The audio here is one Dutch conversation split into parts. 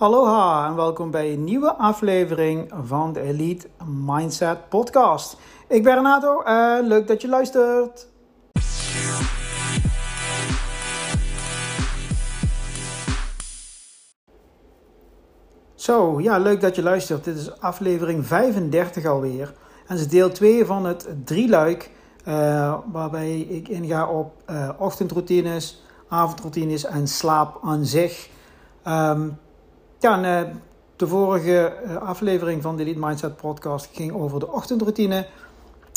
Aloha en welkom bij een nieuwe aflevering van de Elite Mindset Podcast. Ik ben Renato en leuk dat je luistert. Zo, ja, leuk dat je luistert. Dit is aflevering 35 alweer. En het is deel 2 van het drieluik, uh, waarbij ik inga op uh, ochtendroutines, avondroutines en slaap aan zich. Um, ja, en, uh, de vorige aflevering van de Elite Mindset podcast ging over de ochtendroutine.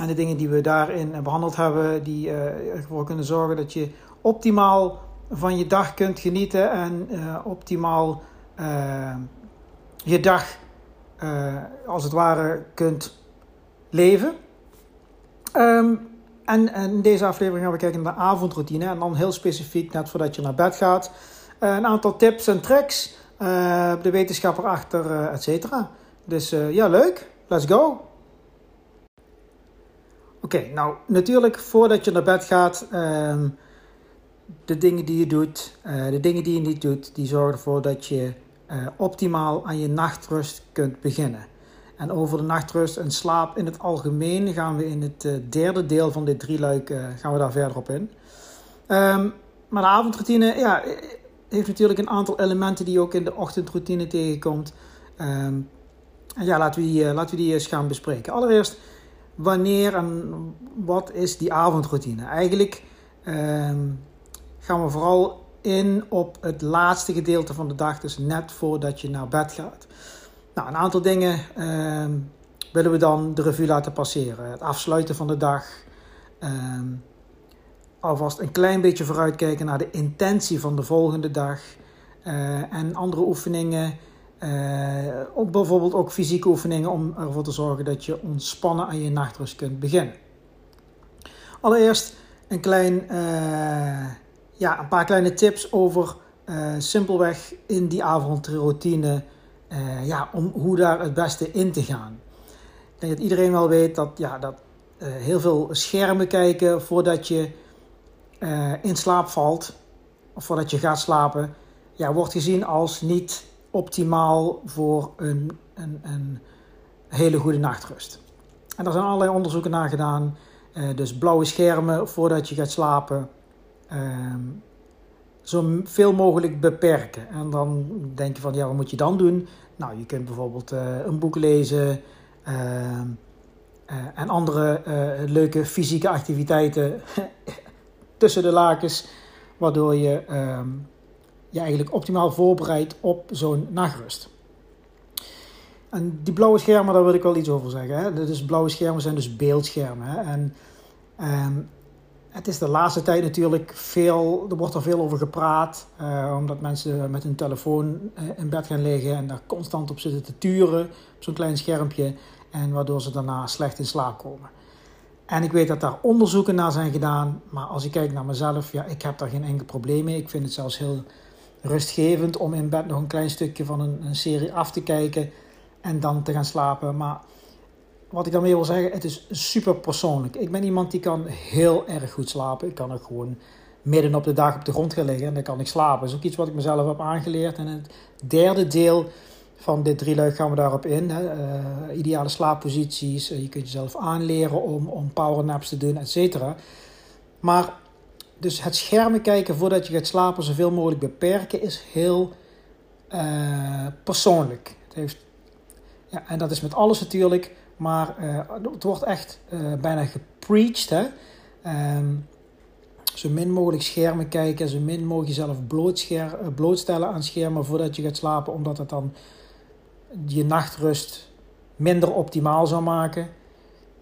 En de dingen die we daarin behandeld hebben, die ervoor kunnen zorgen dat je optimaal van je dag kunt genieten en optimaal je dag als het ware kunt leven. Um, en, in deze aflevering gaan we kijken naar de avondroutine. En dan heel specifiek, net voordat je naar bed gaat. Een aantal tips en tricks. Uh, de wetenschap erachter, uh, et cetera. Dus ja, leuk. Let's go. Oké, nou natuurlijk voordat je naar bed gaat. Ehm, de dingen die je doet, de dingen die je niet doet, die zorgen ervoor dat je optimaal aan je nachtrust kunt beginnen. En over de nachtrust en slaap in het algemeen gaan we in het derde deel van dit drieluik gaan we daar verder op in. Maar de avondroutine ja, heeft natuurlijk een aantal elementen die ook in de ochtendroutine tegenkomt. Um, en ja, laten we, die, uh, laten we die eens gaan bespreken. Allereerst, wanneer en wat is die avondroutine? Eigenlijk um, gaan we vooral in op het laatste gedeelte van de dag, dus net voordat je naar bed gaat. Nou, een aantal dingen uh, willen we dan de revue laten passeren. Het afsluiten van de dag. Alvast een klein beetje vooruitkijken naar de intentie van de volgende dag. Uh, en andere oefeningen. Uh, ook bijvoorbeeld ook fysieke oefeningen om ervoor te zorgen dat je ontspannen aan je nachtrust kunt beginnen. Allereerst een, klein, uh, ja, een paar kleine tips over simpelweg in die avondroutine ja, om hoe daar het beste in te gaan. Ik denk dat iedereen wel weet dat, ja, dat heel veel schermen kijken voordat je uh, in slaap valt, of voordat je gaat slapen, ja, wordt gezien als niet optimaal voor een, een, een hele goede nachtrust. En daar zijn allerlei onderzoeken naar gedaan. dus blauwe schermen voordat je gaat slapen. Ehm, zo veel mogelijk beperken. En dan denk je van, ja, wat moet je dan doen? Nou, je kunt bijvoorbeeld uh, een boek lezen uh, uh, en andere leuke fysieke activiteiten tussen de lakens, waardoor je ehm, je eigenlijk optimaal voorbereidt op zo'n nachtrust. En die blauwe schermen, daar wil ik wel iets over zeggen. Hè? Dus blauwe schermen zijn dus beeldschermen. Hè? En um, het is de laatste tijd natuurlijk veel, er wordt er veel over gepraat, uh, omdat mensen met hun telefoon uh, in bed gaan liggen en daar constant op zitten te turen, op zo'n klein schermpje, en waardoor ze daarna slecht in slaap komen. En ik weet dat daar onderzoeken naar zijn gedaan, maar als ik kijk naar mezelf, ja, ik heb daar geen enkel probleem mee. Ik vind het zelfs heel rustgevend om in bed nog een klein stukje van een, een serie af te kijken en dan te gaan slapen. Maar wat ik daarmee wil zeggen, het is super persoonlijk. Ik ben iemand die kan heel erg goed slapen. Ik kan ook gewoon midden op de dag op de grond gaan liggen en dan kan ik slapen. Dat is ook iets wat ik mezelf heb aangeleerd. En het derde deel van dit drieluik gaan we daarop in. Hè. Uh, ideale slaapposities. Uh, je kunt jezelf aanleren om, om powernaps te doen, et cetera. Maar dus het schermen kijken voordat je gaat slapen zoveel mogelijk beperken is heel uh, persoonlijk. Het heeft, ja, en dat is met alles natuurlijk. Maar het wordt echt bijna gepreached. Hè? Um, zo min mogelijk schermen kijken, zo min mogelijk jezelf eh, blootstellen aan schermen voordat je gaat slapen, omdat het dan je nachtrust minder optimaal zou maken.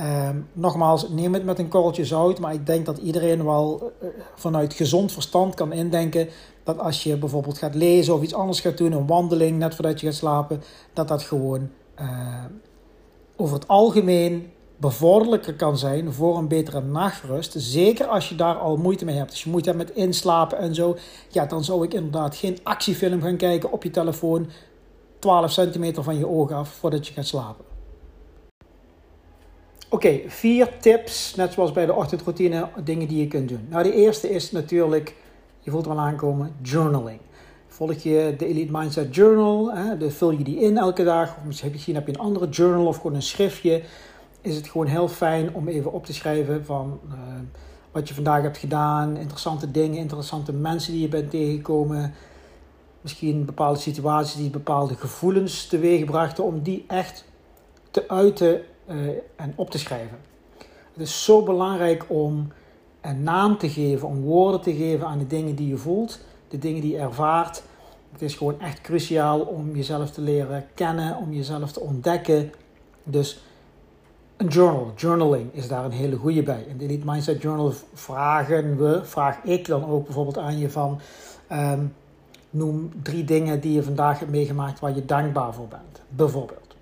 Um, nogmaals, neem het met een korreltje zout, maar ik denk dat iedereen wel uh, vanuit gezond verstand kan indenken dat als je bijvoorbeeld gaat lezen of iets anders gaat doen, een wandeling net voordat je gaat slapen, dat dat gewoon uh, over het algemeen bevorderlijker kan zijn voor een betere nachtrust. Zeker als je daar al moeite mee hebt. Als je moeite hebt met inslapen en zo. Ja, dan zou ik inderdaad geen actiefilm gaan kijken op je telefoon. 12 centimeter van je ogen af voordat je gaat slapen. Oké, vier tips, net zoals bij de ochtendroutine, dingen die je kunt doen. Nou, de eerste is natuurlijk, je voelt al aankomen, journaling. volg je de Elite Mindset Journal, hè, de, vul je die in elke dag. Of misschien heb je een andere journal of gewoon een schriftje. Is het gewoon heel fijn om even op te schrijven van uh, wat je vandaag hebt gedaan. Interessante dingen, interessante mensen die je bent tegengekomen. Misschien bepaalde situaties die bepaalde gevoelens teweeg brachten. Om die echt te uiten uh, en op te schrijven. Het is zo belangrijk om een naam te geven, om woorden te geven aan de dingen die je voelt, de dingen die je ervaart. Het is gewoon echt cruciaal om jezelf te leren kennen, om jezelf te ontdekken. Dus een journal, journaling is daar een hele goede bij. In de Elite Mindset Journal vragen we, vraag ik dan ook bijvoorbeeld aan je van, ehm, noem drie dingen die je vandaag hebt meegemaakt waar je dankbaar voor bent. Bijvoorbeeld.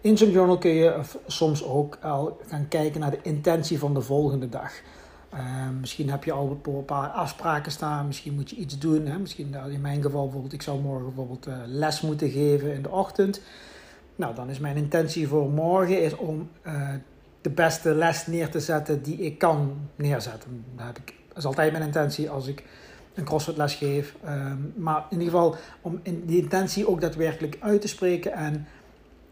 In zo'n journal kun je soms ook al gaan kijken naar de intentie van de volgende dag. Ehm, misschien heb je al een paar afspraken staan, misschien moet je iets doen. Hè? Misschien nou, in mijn geval bijvoorbeeld, ik zou morgen bijvoorbeeld uh, les moeten geven in de ochtend. Nou, dan is mijn intentie voor morgen is om uh, de beste les neer te zetten die ik kan neerzetten. Dat, heb ik, dat is altijd mijn intentie als ik een crossfit les. Um, maar in ieder geval om in die intentie ook daadwerkelijk uit te spreken en,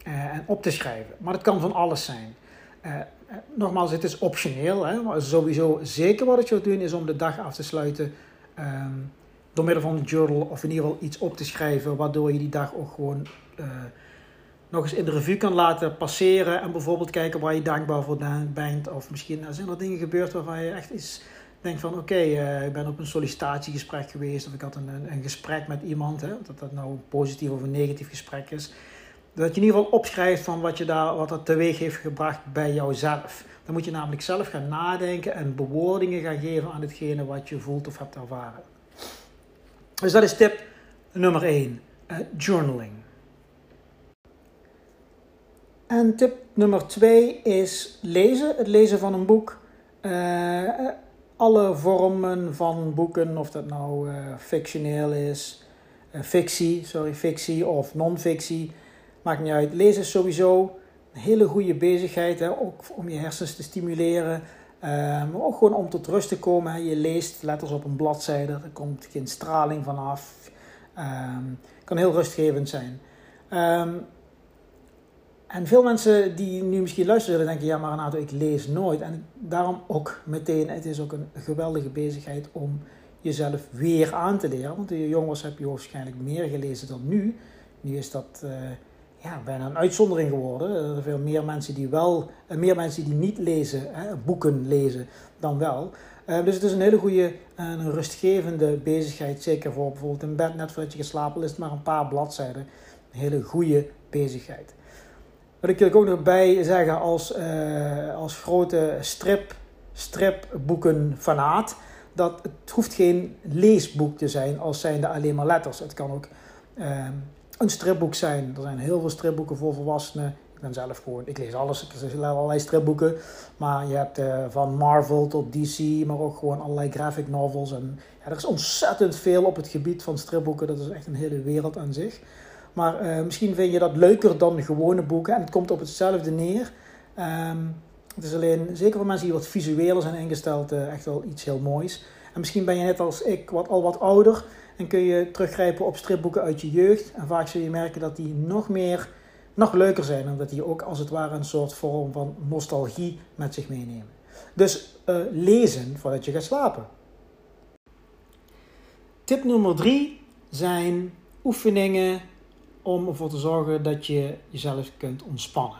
uh, en op te schrijven. Maar het kan van alles zijn. Eh, nogmaals, het is optioneel. Hè? Maar sowieso zeker wat ik zou doen is om de dag af te sluiten um, door middel van een journal of in ieder geval iets op te schrijven, waardoor je die dag ook gewoon uh, nog eens in de revue kan laten passeren en bijvoorbeeld kijken waar je dankbaar voor bent. Of misschien zijn er dingen gebeurd waarvan je echt iets denkt van oké, uh, ik ben op een sollicitatiegesprek geweest of ik had een, een, gesprek met iemand, hè, dat dat nou een positief of een negatief gesprek is dat je in ieder geval opschrijft van wat, je daar, wat dat teweeg heeft gebracht bij jouzelf. Dan moet je namelijk zelf gaan nadenken en bewoordingen gaan geven aan hetgene wat je voelt of hebt ervaren. Dus dat is tip nummer 1, uh, eh, journaling. En tip nummer 2 is lezen, het lezen van een boek. Uh, alle vormen van boeken, of dat nou uh, fictioneel is, fictie, sorry, fictie of non-fictie Maakt niet uit. Lezen is sowieso een hele goede bezigheid. Hè? Ook om je hersens te stimuleren. Uh, maar ook gewoon om tot rust te komen. Je leest letters op een bladzijde. Er komt geen straling vanaf. Um, kan heel rustgevend zijn. Um, en veel mensen die nu misschien luisteren, denken: ja, maar Renato, ik lees nooit. En daarom ook meteen, het is ook een geweldige bezigheid om jezelf weer aan te leren. Want je jongens heb je waarschijnlijk meer gelezen dan nu. Nu is dat. Uh, ja, bijna een uitzondering geworden. Er zijn veel meer mensen die wel, en meer mensen die niet lezen, hè, boeken lezen, dan wel. Dus het is een hele goede en rustgevende bezigheid. Zeker voor bijvoorbeeld in bed, net voordat je geslapen is, maar een paar bladzijden. Een hele goede bezigheid. Wat ik er ook nog bij zeggen als, uh, als grote strip, stripboeken fanaat. Dat het hoeft geen leesboek te zijn als zijnde alleen maar letters. Het kan ook uh, een stripboek zijn. Er zijn heel veel stripboeken voor volwassenen. Ik ben zelf gewoon, ik lees alles, ik lees allerlei stripboeken. Maar je hebt uh, van Marvel tot DC, maar ook gewoon allerlei graphic novels. En ja, er is ontzettend veel op het gebied van stripboeken. Dat is echt een hele wereld aan zich. Maar uh, misschien vind je dat leuker dan gewone boeken. En het komt op hetzelfde neer. Um, het is alleen, zeker voor mensen die wat visueler zijn ingesteld, uh, echt wel iets heel moois. En misschien ben je net als ik wat, al wat ouder. En kun je teruggrijpen op stripboeken uit je jeugd. En vaak zul je merken dat die nog meer, nog leuker zijn. Omdat die ook als het ware een soort vorm van nostalgie met zich meenemen. Dus uh, lezen voordat je gaat slapen. Tip nummer drie zijn oefeningen om ervoor te zorgen dat je jezelf kunt ontspannen.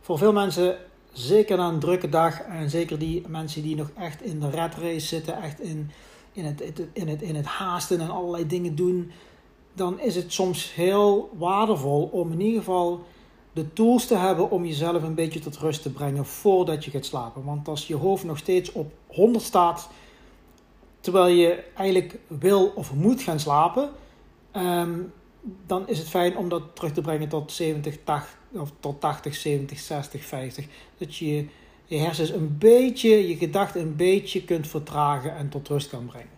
Voor veel mensen, zeker na een drukke dag en zeker die mensen die nog echt in de red race zitten, echt in in het, in, het, in het haasten en allerlei dingen doen, dan is het soms heel waardevol om in ieder geval de tools te hebben om jezelf een beetje tot rust te brengen voordat je gaat slapen. Want als je hoofd nog steeds op 100 staat, terwijl je eigenlijk wil of moet gaan slapen, ehm, dan is het fijn om dat terug te brengen tot 70, 80, of tot 80, 70, 60, 50. Dat je je hersens een beetje, je gedachten een beetje kunt vertragen en tot rust kan brengen.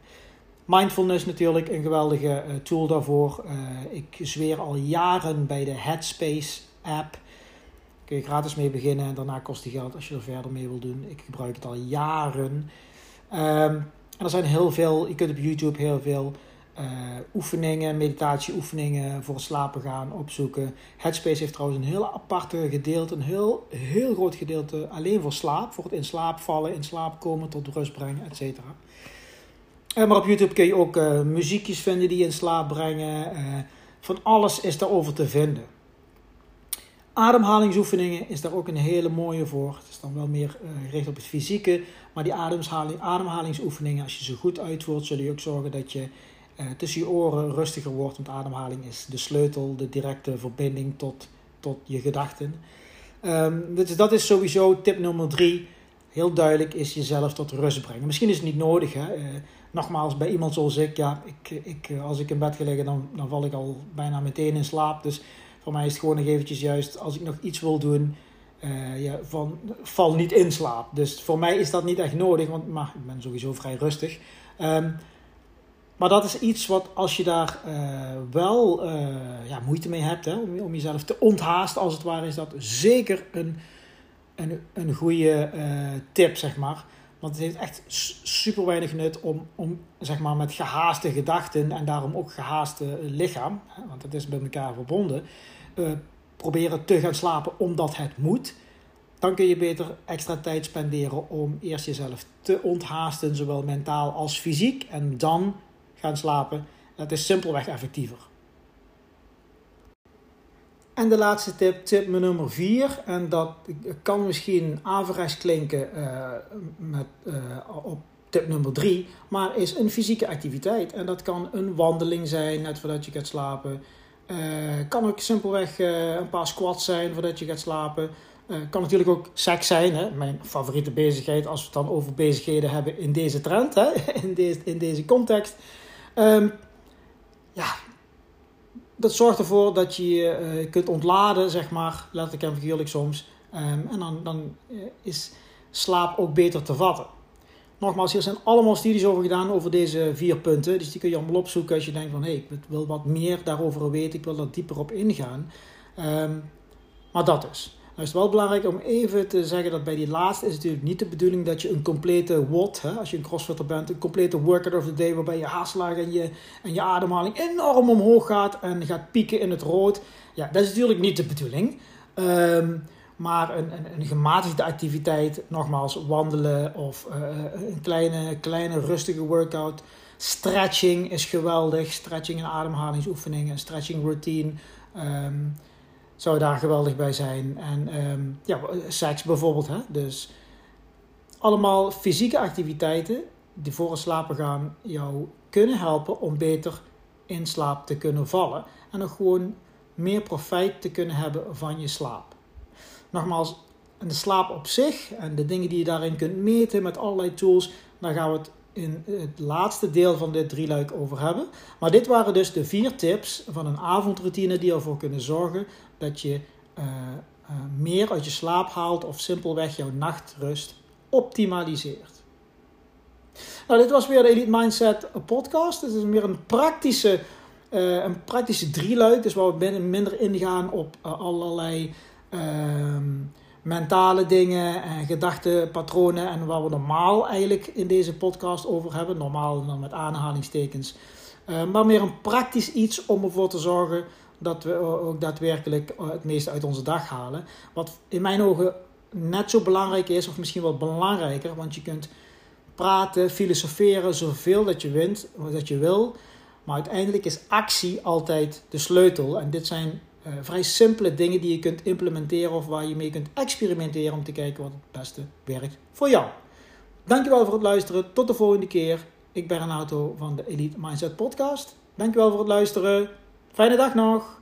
Mindfulness natuurlijk een geweldige eh, tool daarvoor. Uh, ik zweer al jaren bij de Headspace app. Kun je gratis mee beginnen en daarna kost die geld als je er verder mee wil doen. Ik gebruik het al jaren. En er zijn heel veel, je kunt op YouTube heel veel oefeningen, meditatieoefeningen voor slapen gaan opzoeken. Headspace heeft trouwens een heel aparte gedeelte, een heel, heel groot gedeelte alleen voor slaap. Voor het in slaap vallen, in slaap komen, tot rust brengen, etc. maar op YouTube kun je ook muziekjes vinden die je in slaap brengen. van alles is daarover te vinden. Ademhalingsoefeningen is daar ook een hele mooie voor. Het is dan wel meer gericht op het fysieke. Maar die ademhaling, ademhalingsoefeningen, als je ze goed uitvoert, zullen je ook zorgen dat je tussen je oren rustiger wordt. Want ademhaling is de sleutel, de directe verbinding tot, tot je gedachten. Um, dus dat is sowieso tip nummer drie. Heel duidelijk is jezelf tot rust brengen. Misschien is het niet nodig. Hè? Uh, nogmaals, bij iemand zoals ik, ja, ik, ik, als ik in bed ga liggen, dan, dan val ik al bijna meteen in slaap. Dus voor mij is het gewoon nog eventjes juist, als ik nog iets wil doen, ja, van, val niet in slaap. Dus voor mij is dat niet echt nodig, want maar, ik ben sowieso vrij rustig. Um, maar dat is iets wat als je daar uh, wel uh, ja, moeite mee hebt, hè, om, om, jezelf te onthaasten als het ware, is dat zeker een, een, een goede tip, zeg maar. Want het heeft echt super weinig nut om, om zeg maar, met gehaaste gedachten en daarom ook gehaaste lichaam, want het is met elkaar verbonden, proberen te gaan slapen omdat het moet. Dan kun je beter extra tijd spenderen om eerst jezelf te onthaasten, zowel mentaal als fysiek, en dan gaan slapen. Dat is simpelweg effectiever. En de laatste tip, tip nummer 4. En dat kan misschien averechts klinken uh, met, uh, op tip nummer 3. Maar is een fysieke activiteit. En dat kan een wandeling zijn net voordat je gaat slapen. Uh, kan ook simpelweg een paar squats zijn voordat je gaat slapen. kan natuurlijk ook seks zijn. Hè? Mijn favoriete bezigheid als we het dan over bezigheden hebben in deze trend. Hè? In, deze, in deze context. Um, ja, dat zorgt ervoor dat je je uh, kunt ontladen, zeg maar, letterlijk en figuurlijk soms. Um, en dan, dan uh, is slaap ook beter te vatten. Nogmaals, hier zijn allemaal studies over gedaan over deze vier punten. Dus die kun je allemaal opzoeken als je denkt van... hé, hey, ik wil wat meer daarover weten, ik wil er dieper op ingaan. Um, maar dat dus. Nou is het wel belangrijk om even te zeggen dat bij die laatste is het natuurlijk niet de bedoeling dat je een complete WOD, hè, als je een crossfitter bent, een complete workout of the day waarbij je hartslag en je, en je ademhaling enorm omhoog gaat en gaat pieken in het rood. Ja, dat is natuurlijk niet de bedoeling. Um, maar een, een, een, gematigde activiteit, nogmaals wandelen of uh, een kleine, kleine rustige workout. Stretching is geweldig. Stretching en ademhalingsoefeningen, stretching routine. Um, zou daar geweldig bij zijn. En um, ja, seks bijvoorbeeld. Hè? Dus allemaal fysieke activiteiten die voor het slapen gaan jou kunnen helpen om beter in slaap te kunnen vallen. En ook gewoon meer profijt te kunnen hebben van je slaap. Nogmaals, de slaap op zich en de dingen die je daarin kunt meten met allerlei tools, daar gaan we het in het laatste deel van dit drieluik over hebben. Maar dit waren dus de vier tips van een avondroutine die ervoor kunnen zorgen dat je uh, uh, meer uit je slaap haalt of simpelweg jouw nachtrust optimaliseert. Nou, dit was weer de Elite Mindset podcast. Het is meer een praktische, uh, een praktische drieluik. Dus waar we minder ingaan op allerlei ehm, mentale dingen en gedachtenpatronen. En waar we normaal eigenlijk in deze podcast over hebben. Normaal dan met aanhalingstekens. maar meer een praktisch iets om ervoor te zorgen dat we ook daadwerkelijk eh, het meeste uit onze dag halen. Wat in mijn ogen net zo belangrijk is, of misschien wel belangrijker, want je kunt praten, filosoferen, zoveel dat je, wint, dat je wil. Maar uiteindelijk is actie altijd de sleutel. En dit zijn uh, vrij simpele dingen die je kunt implementeren of waar je mee kunt experimenteren om te kijken wat het beste werkt voor jou. Dankjewel voor het luisteren. Tot de volgende keer. Ik ben Renato van de Elite Mindset Podcast. Dankjewel voor het luisteren. Fijne dag nog!